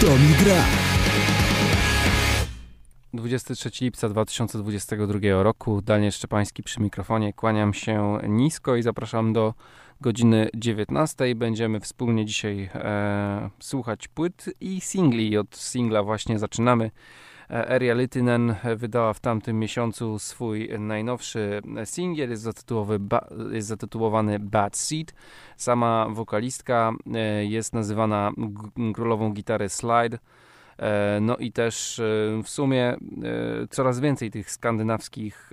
To mi gra. 23 lipca 2022 roku. Daniel Szczepański przy mikrofonie. Kłaniam się nisko i zapraszam do godziny 19. Będziemy wspólnie dzisiaj e, słuchać płyt i singli. Od singla właśnie zaczynamy. Eria Lytinen wydała w tamtym miesiącu swój najnowszy singiel, jest jest zatytułowany Bad Seed. Sama wokalistka e, jest nazywana królową gitary Slide. E, no i też e, w sumie coraz więcej tych skandynawskich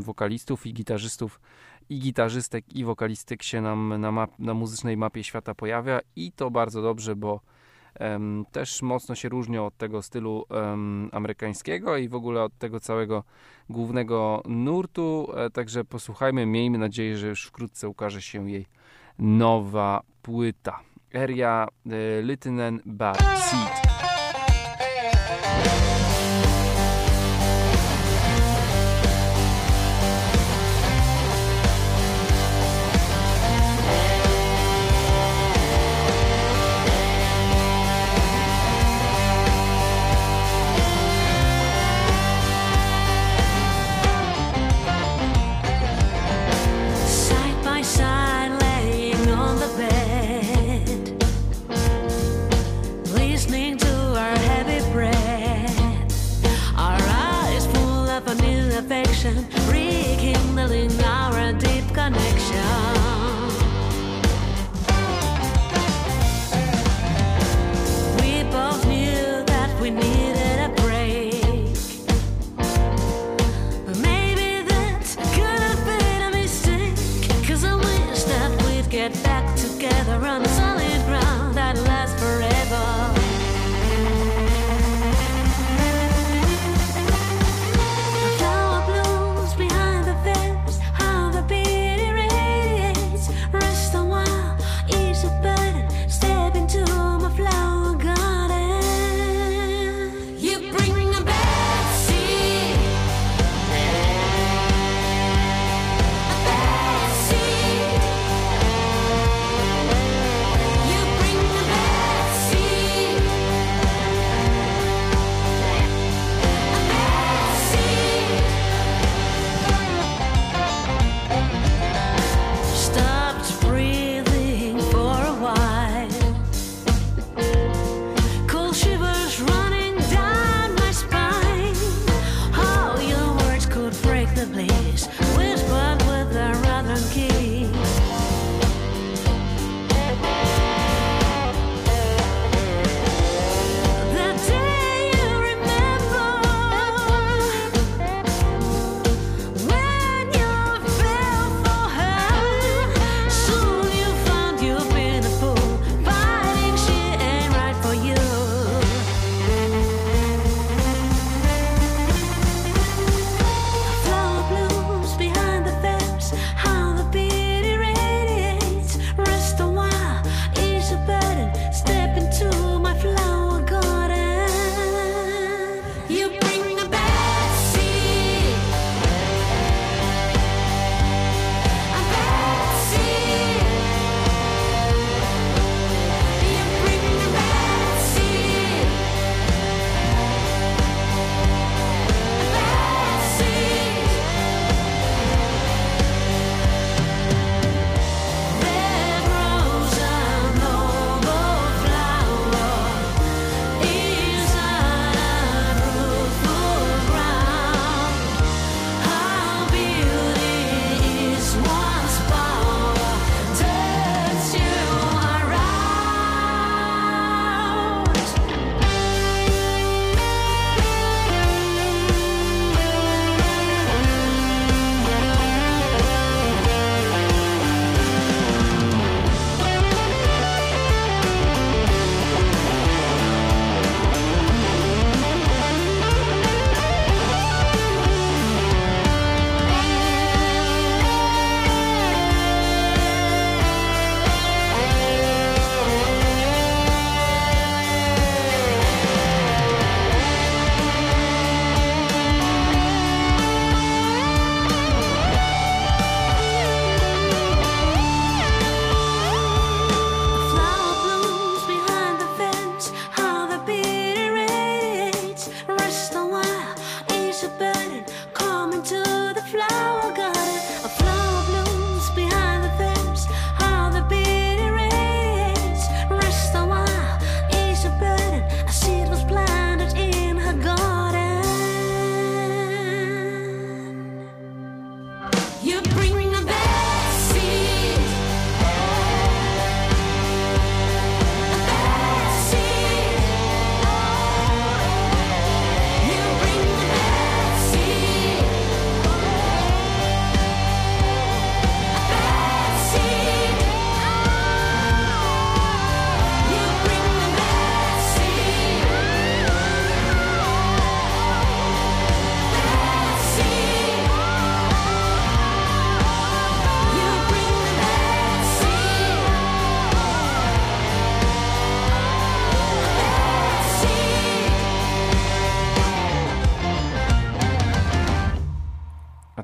wokalistów i gitarzystów i gitarzystek i wokalistek się nam na, map, na muzycznej mapie świata pojawia i to bardzo dobrze, bo też mocno się różnią od tego stylu amerykańskiego i w ogóle od tego całego głównego nurtu. E, także posłuchajmy, miejmy nadzieję, że już wkrótce ukaże się jej nowa płyta. Eria e, Litinen Bad Seed.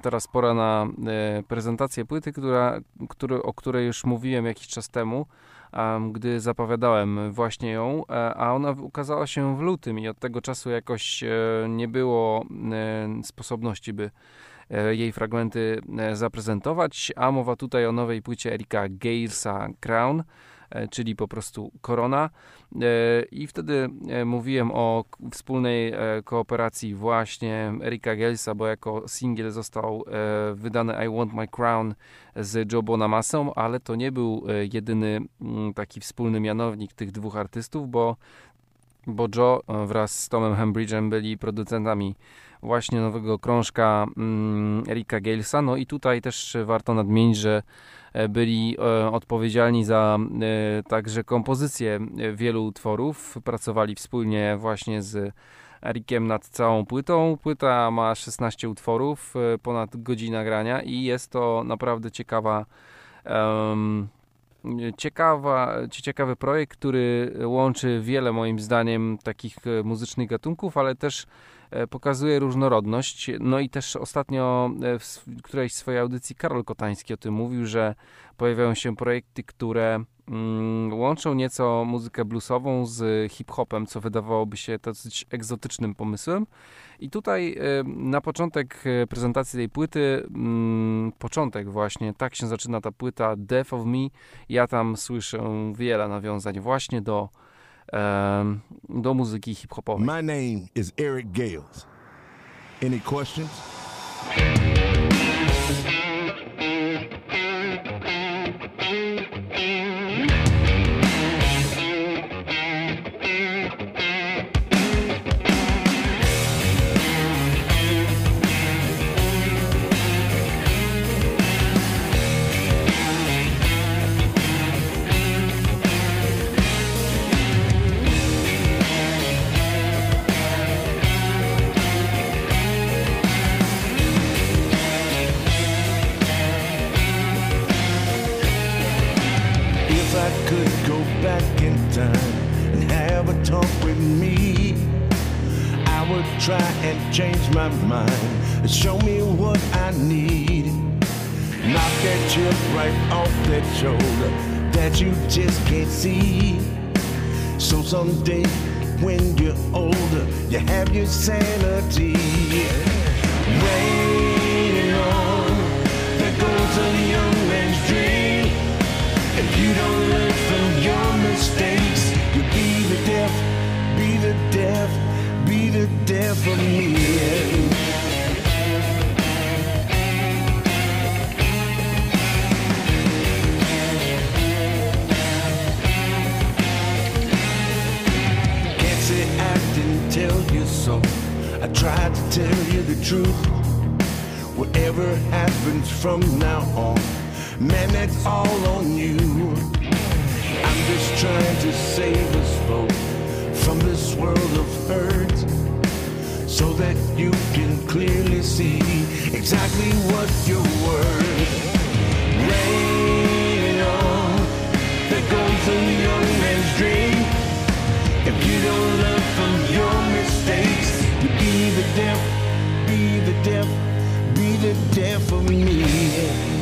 Teraz pora na prezentację płyty, która, który, o której już mówiłem jakiś czas temu, gdy zapowiadałem właśnie ją, a ona ukazała się w lutym i od tego czasu jakoś nie było sposobności, by jej fragmenty zaprezentować, a mowa tutaj o nowej płycie Erika Galesa Crown, E, czyli po prostu Korona. E, I wtedy e, mówiłem o wspólnej kooperacji właśnie Erika Gelsa, bo jako singiel został wydany I Want My Crown z Joe Bonamasą, ale to nie był jedyny mm, taki wspólny mianownik tych dwóch artystów, bo bo Joe wraz z Tomem Hembridge'em byli producentami właśnie nowego krążka mm, Erika Galesa. No i tutaj też warto nadmienić, że E, byli e, odpowiedzialni za e, także kompozycję wielu utworów. Pracowali wspólnie właśnie z Erikiem nad całą płytą. Płyta ma 16 utworów, ponad godzina grania i jest to naprawdę ciekawa um, ciekawa, ciekawy projekt, który łączy wiele moim zdaniem takich muzycznych gatunków, ale też pokazuje różnorodność. No i też ostatnio e, w którejś swojej audycji Karol Kotański o tym mówił, że pojawiają się projekty, które mm, łączą nieco muzykę bluesową z hip-hopem, co wydawałoby się dosyć egzotycznym pomysłem. I tutaj e, na początek prezentacji tej płyty, mm, początek właśnie, tak się zaczyna ta płyta Death of Me. Ja tam słyszę wiele nawiązań właśnie do do muzyki hip-hopowej. My name is Eric Gales. Any questions? Change my mind show me what I need. Knock that chip right off that shoulder that you just can't see. So someday when you're older, you have your sanity. Rain on, there goes a young man's dream. If you don't learn from your mistakes, you'll be the deaf, be the deaf be the death of me. Can't say I didn't tell you so. I tried to tell you the truth. Whatever happens from now on, man, that's all on you. I'm just trying to save us both from this world of hurt so that you can clearly see exactly what you're worth. Rain on, goes a young man's dream. If you don't learn from your mistakes, you be the deaf, be the deaf, be the deaf of me.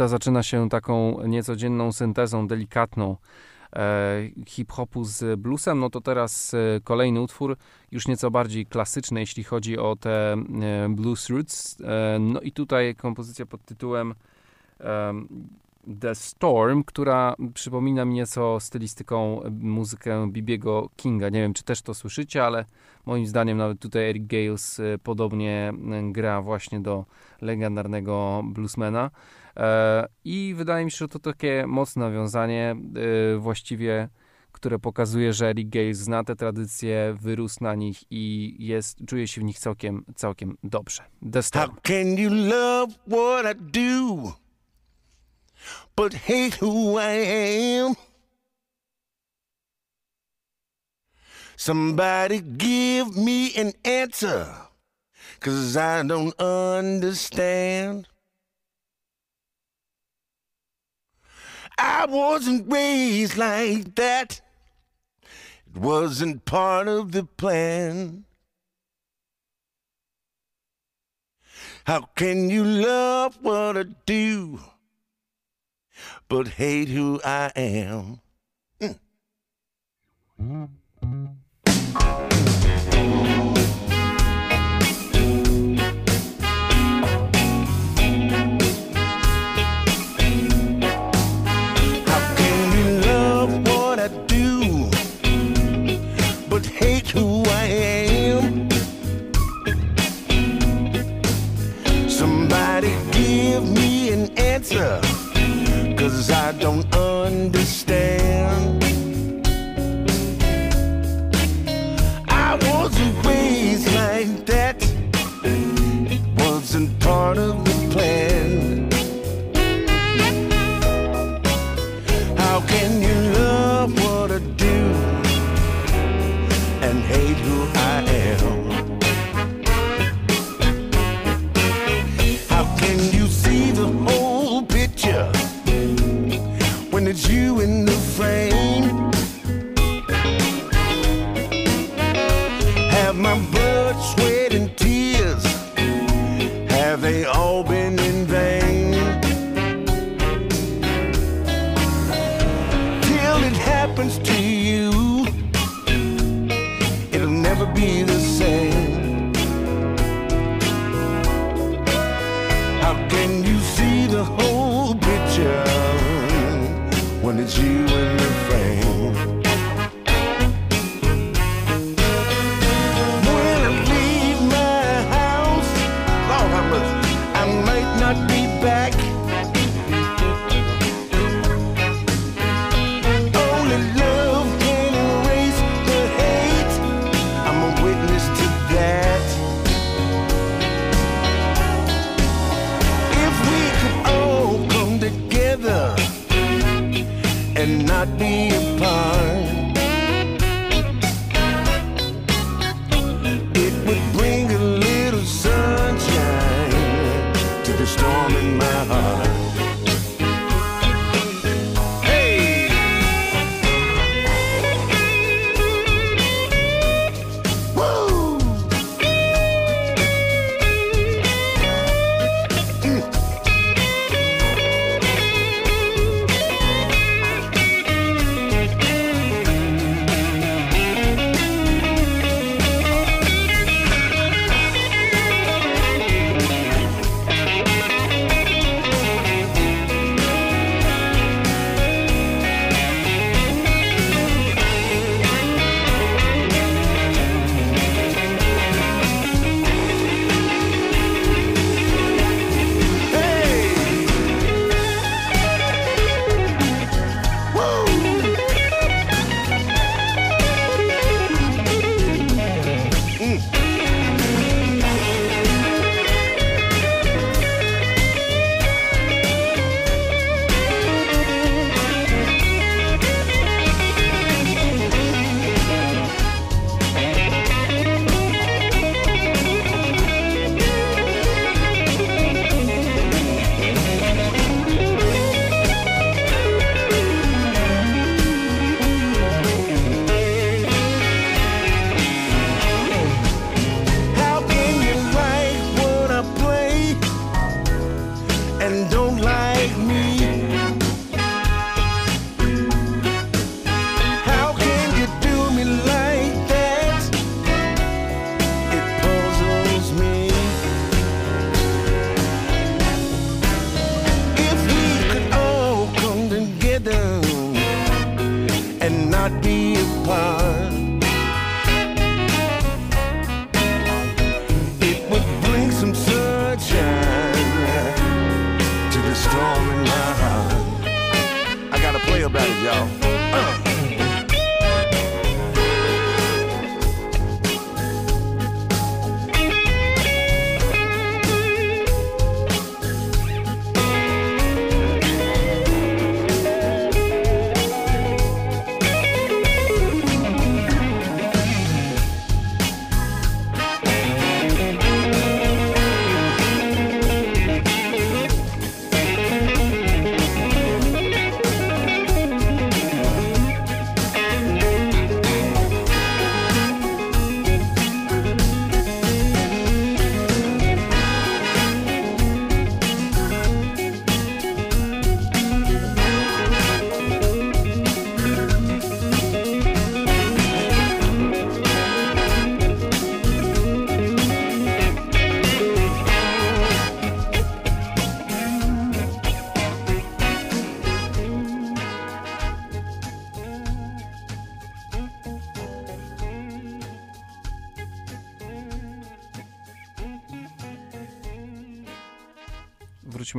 Płyta zaczyna się taką niecodzienną syntezą, delikatną e, hip-hopu z bluesem. No to teraz e, kolejny utwór, już nieco bardziej klasyczny, jeśli chodzi o te e, blues roots. No i tutaj kompozycja pod tytułem em, The Storm, która przypomina mi nieco stylistyką muzykę Bibiego Kinga. Nie wiem, czy też to słyszycie, ale moim zdaniem nawet tutaj Eric Gales podobnie gra właśnie do legendarnego bluesmana. E, I wydaje mi się, że to takie mocne nawiązanie, e, właściwie, które pokazuje, że Eric Gales zna te tradycje, wyrósł na nich i jest, czuje się w nich całkiem, całkiem dobrze. The Storm. How can you love what I do, but hate who I am? Somebody give me an answer, cause I don't understand. I wasn't raised like that. It wasn't part of the plan. How can you love what I do, but hate who I am? How I don't understand.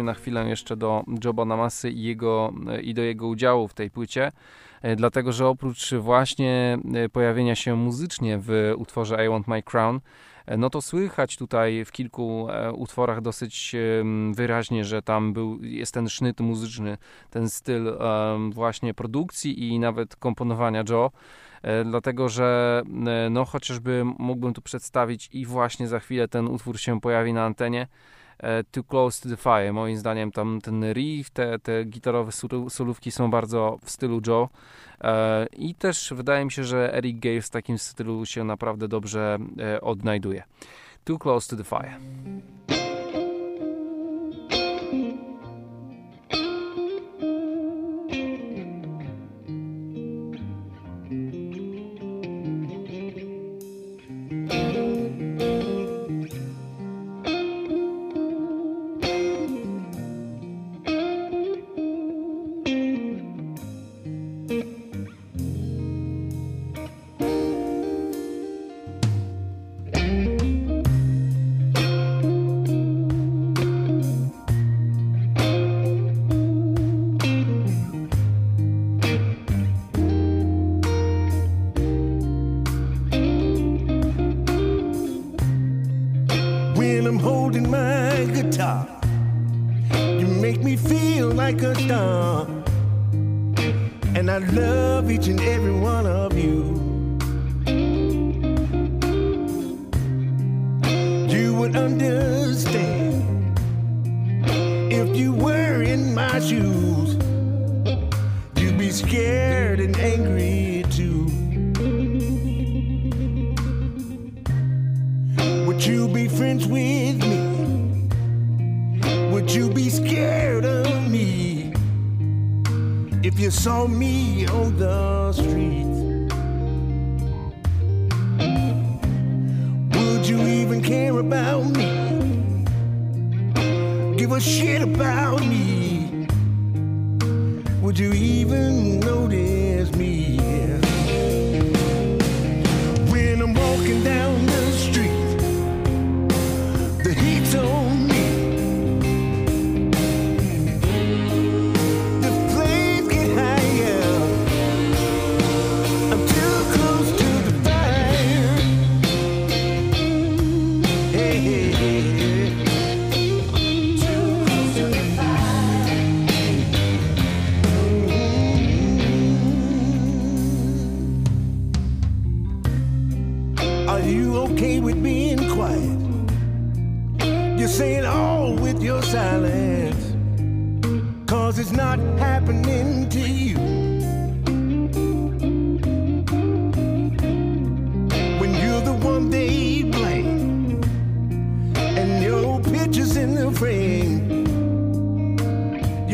Wróćmy na chwilę jeszcze do Joba Namasy i, jego, i do jego udziału w tej płycie, dlatego że oprócz właśnie pojawienia się muzycznie w utworze I Want My Crown, no to słychać tutaj w kilku utworach dosyć wyraźnie, że tam był, jest ten sznyt muzyczny, ten styl właśnie produkcji i nawet komponowania Joe. E, dlatego że e, no chociażby mógłbym tu przedstawić i właśnie za chwilę ten utwór się pojawi na antenie, e, Too Close to the Fire. Moim zdaniem tam ten riff, te, te gitarowe solówki są bardzo w stylu Joe i też wydaje mi się, że Eric Gale w takim stylu się naprawdę dobrze odnajduje. Too Close to the Fire. like a. And I love each and every one of you. You would understand if you were in my shoes. You'd be scared and angry too. Would you be friends with me? you saw me on the street.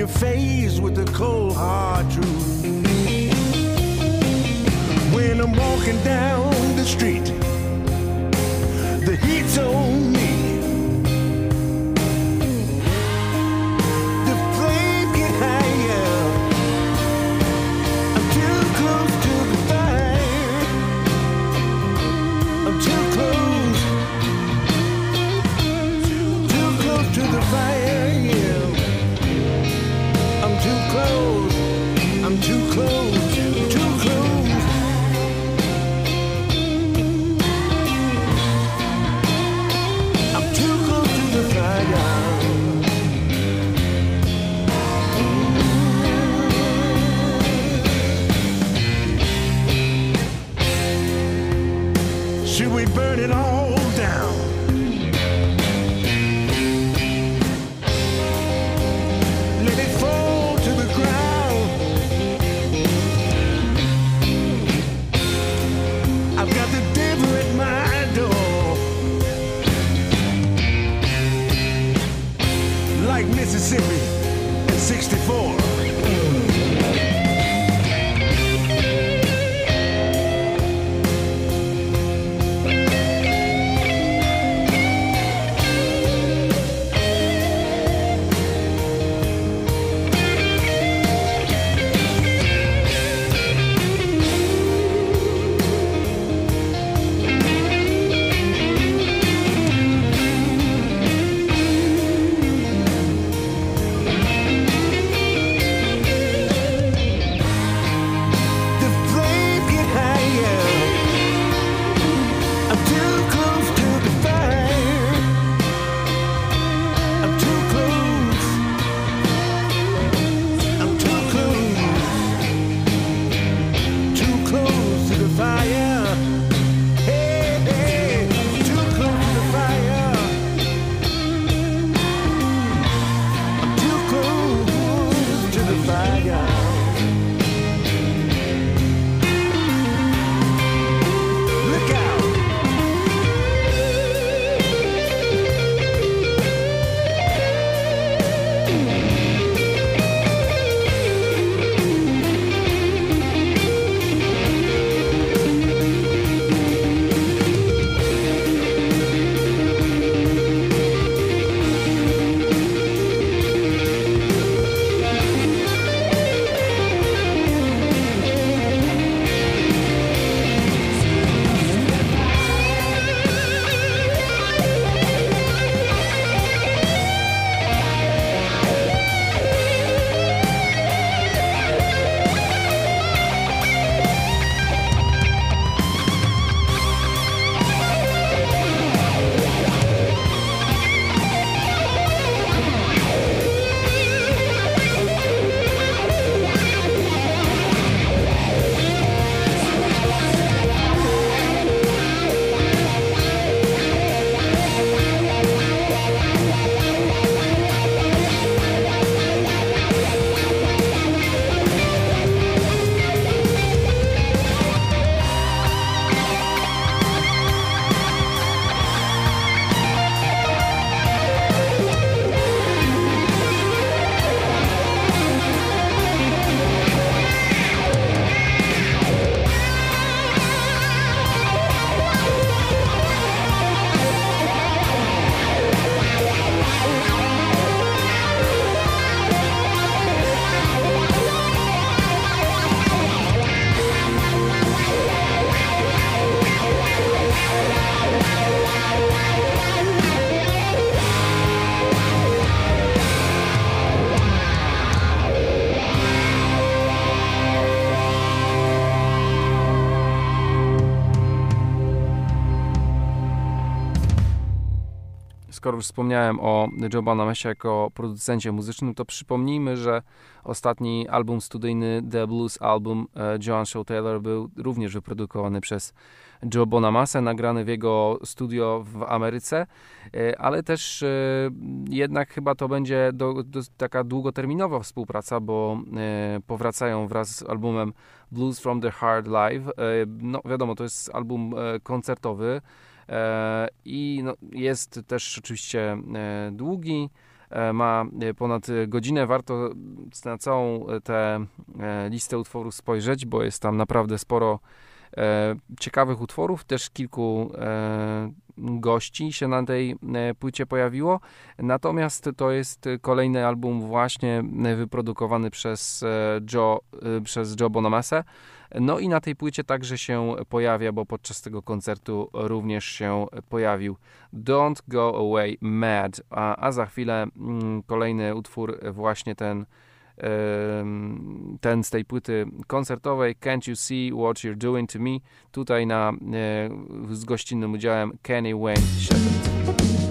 Faced with the cold hard truth. When I'm walking down the street, the heat's on. Już wspomniałem o Joe Bonamesie jako producencie muzycznym, to przypomnijmy, że ostatni album studyjny The Blues Album Joan Shaw Taylor był również wyprodukowany przez Joe Bonamassa, nagrany w jego studio w Ameryce, e, ale też e, jednak chyba to będzie do, do, taka długoterminowa współpraca, bo e, powracają wraz z albumem Blues from the Heart Live. No wiadomo, to jest album koncertowy i no, jest też oczywiście długi ma ponad godzinę. Warto na całą tę listę utworów spojrzeć, bo jest tam naprawdę sporo E, ciekawych utworów, też kilku e, gości się na tej e, płycie pojawiło. Natomiast to jest kolejny album właśnie wyprodukowany przez Joe, przez Joe Bonamassa. No i na tej płycie także się pojawia, bo podczas tego koncertu również się pojawił Don't Go Away Mad, a, a za chwilę mm, kolejny utwór, właśnie ten ten z tej płyty koncertowej Can't You See What You're Doing To Me tutaj na, e, z gościnnym udziałem Kenny Wayne 7.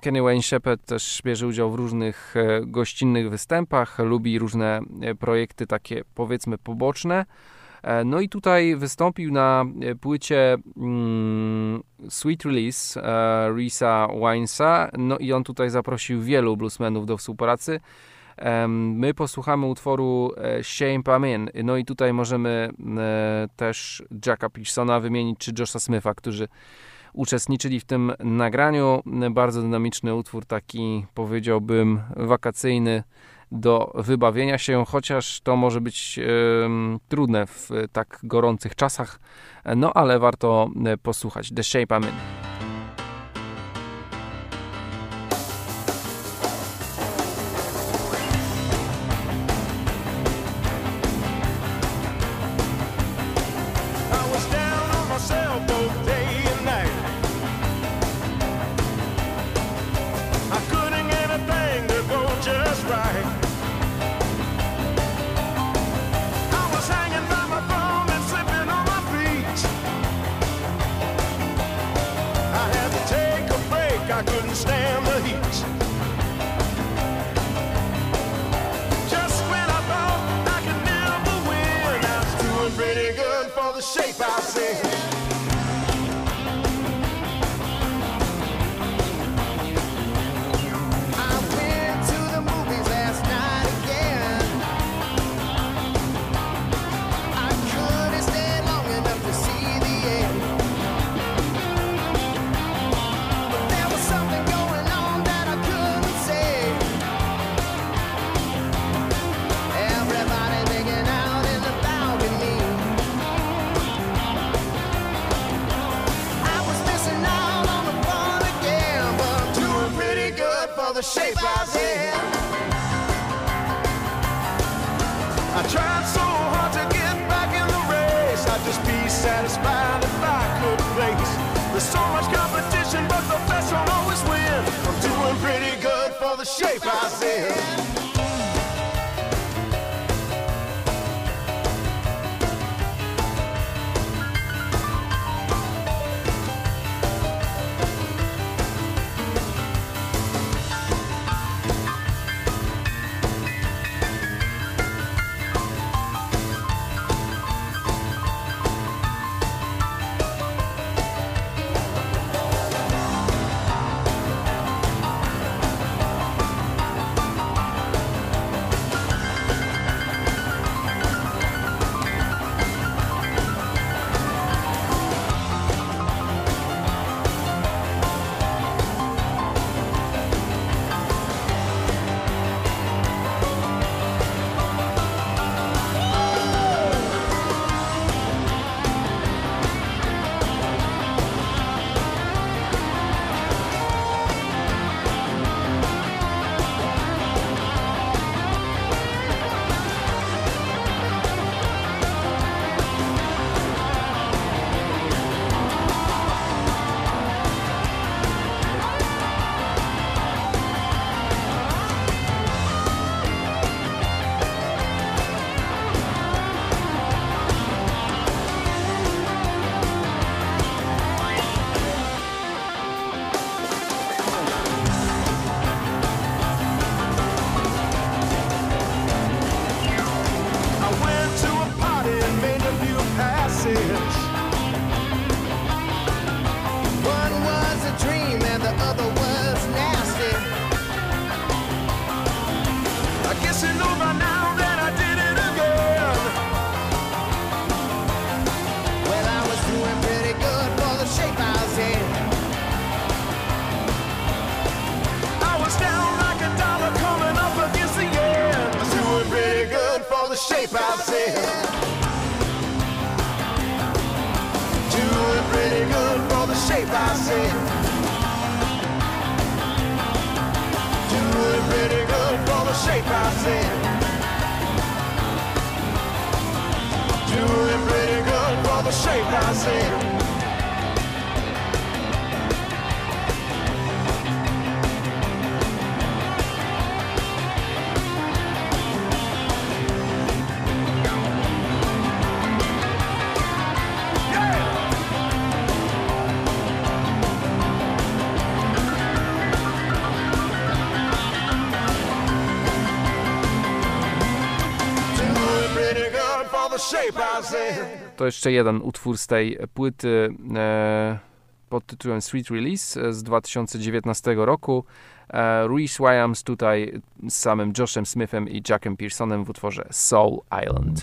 Kenny Wayne Shepherd też bierze udział w różnych e, gościnnych występach, lubi różne e, projekty takie powiedzmy poboczne. E, no i tutaj wystąpił na płycie mm, Sweet Release e, Risa Winesa, no i on tutaj zaprosił wielu bluesmenów do współpracy. My posłuchamy utworu Shame Pamin, no i tutaj możemy też Jacka Pearsona wymienić, czy Josha Smitha, którzy uczestniczyli w tym nagraniu. Bardzo dynamiczny utwór, taki powiedziałbym wakacyjny do wybawienia się, chociaż to może być trudne w tak gorących czasach, no ale warto posłuchać. The Shape I'm In. To jeszcze jeden utwór z tej płyty e, pod tytułem Sweet Release z 2019 roku. E, Reese Williams tutaj z samym Joshem Smithem i Jackiem Pearsonem w utworze Soul Island.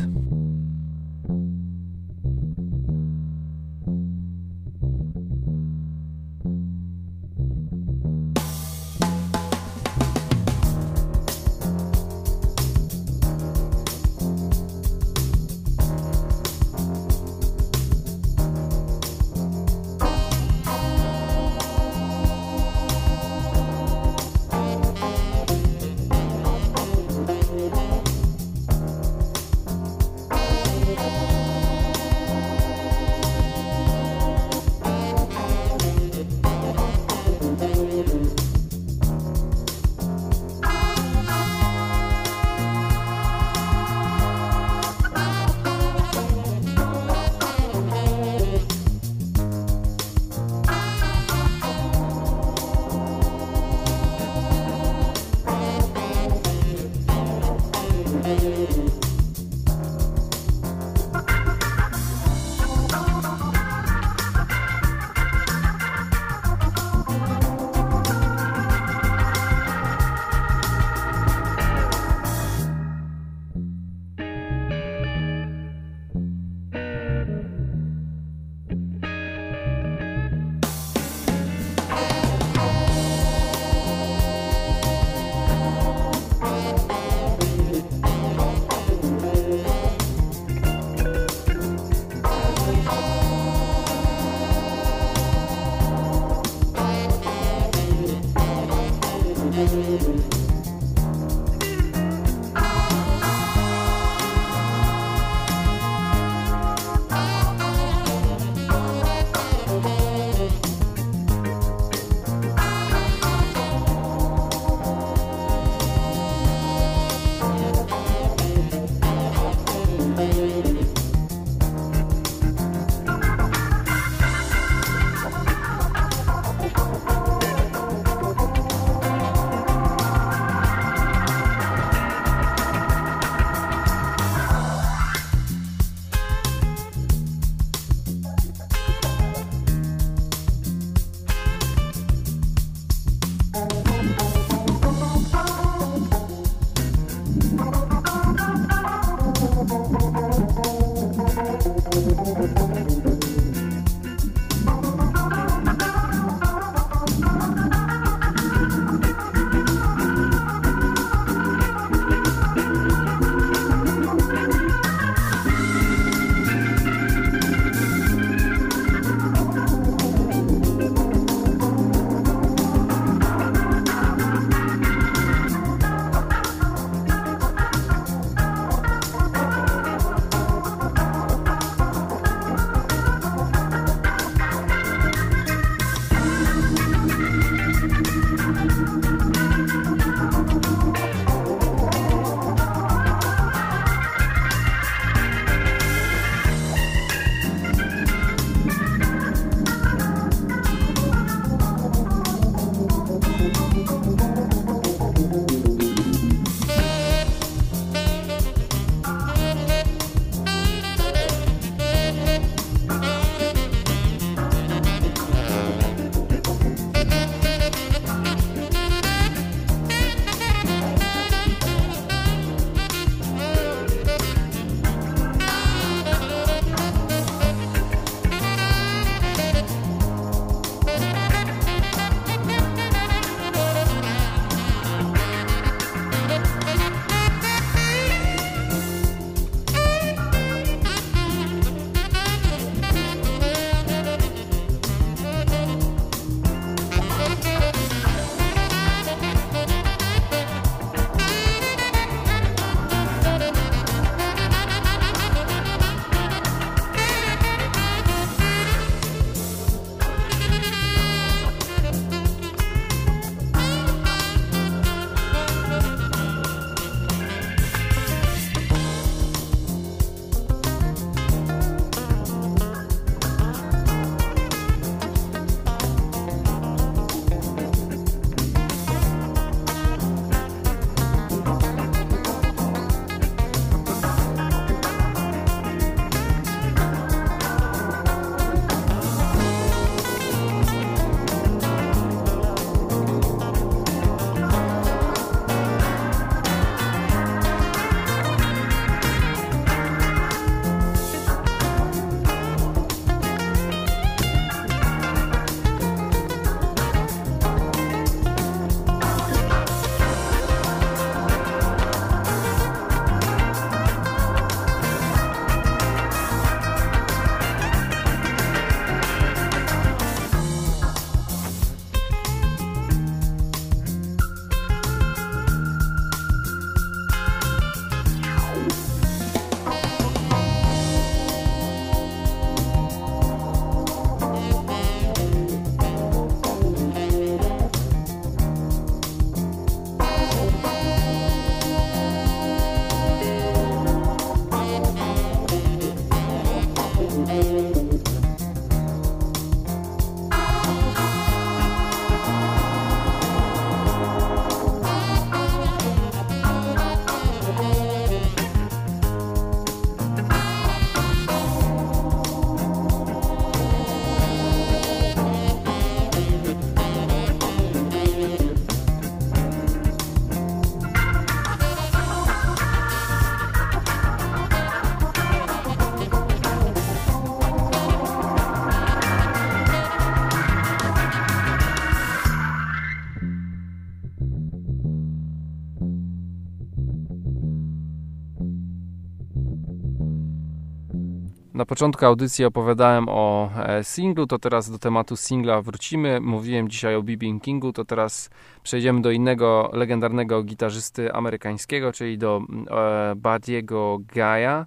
Na początku audycji opowiadałem o e, singlu, to teraz do tematu singla wrócimy. Mówiłem dzisiaj o B.B. Kingu, to teraz przejdziemy do innego legendarnego gitarzysty amerykańskiego, czyli do mm, e, Badiego Gaja,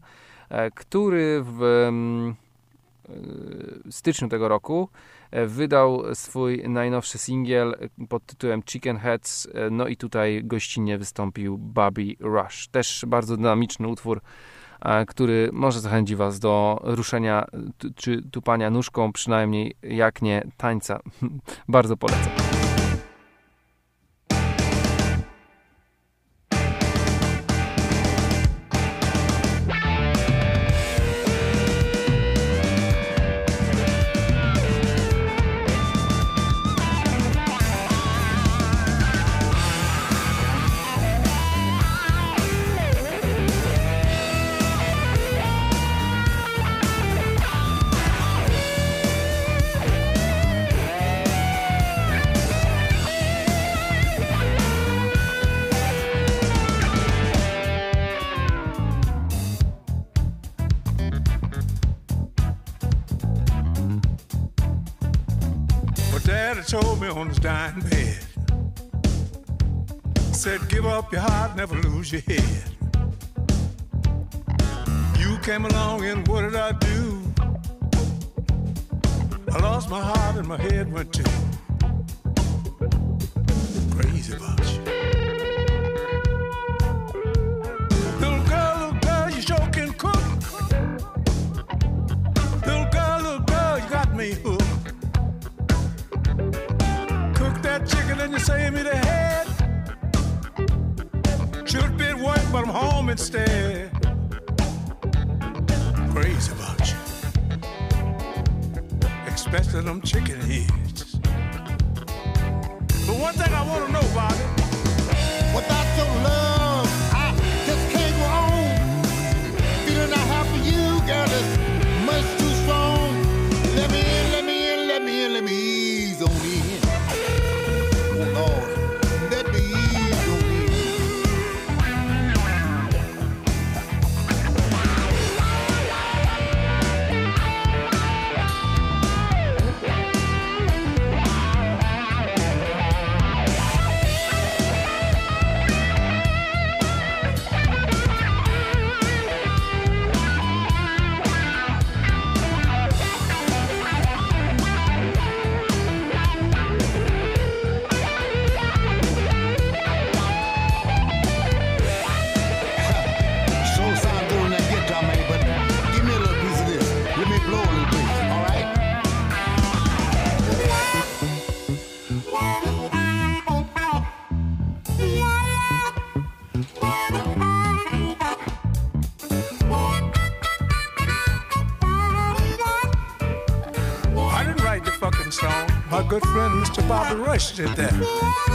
e, który w mm, styczniu tego roku wydał swój najnowszy singiel pod tytułem Chicken Heads, no i tutaj gościnnie wystąpił Bobby Rush. Też bardzo dynamiczny utwór, E, który może zachęci Was do ruszenia czy tupania nóżką, przynajmniej jak nie tańca. Bardzo polecam. dying bed. Said, give up your heart, never lose your head. You came along and what did I do? I lost my heart and my head went too. Bobby Rush did that.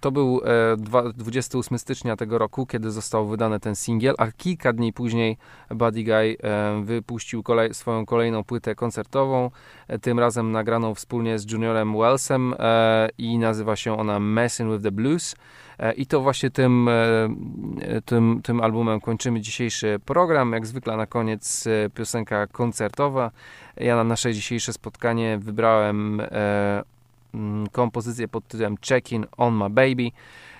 To był 28 stycznia tego roku, kiedy został wydany ten singiel, a kilka dni później Buddy Guy wypuścił kolej, swoją kolejną płytę koncertową, tym razem nagraną wspólnie z Juniorem Wellsem i nazywa się ona Messing with the Blues. I to właśnie tym, tym, tym albumem kończymy dzisiejszy program. Jak zwykle na koniec piosenka koncertowa. Ja na nasze dzisiejsze spotkanie wybrałem kompozycję pod tytułem Check-in on my baby.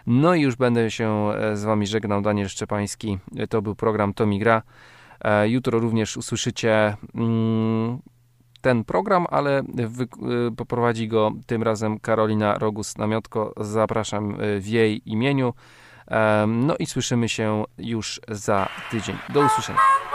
No i już będę się e, z Wami żegnał. Daniel Szczepański. To był program Tomi Gra. E, jutro również usłyszycie mm, ten program, ale e, poprowadzi go tym razem Karolina Rogus-Namiotko. Zapraszam w jej imieniu. No i słyszymy się już za tydzień. Do usłyszenia.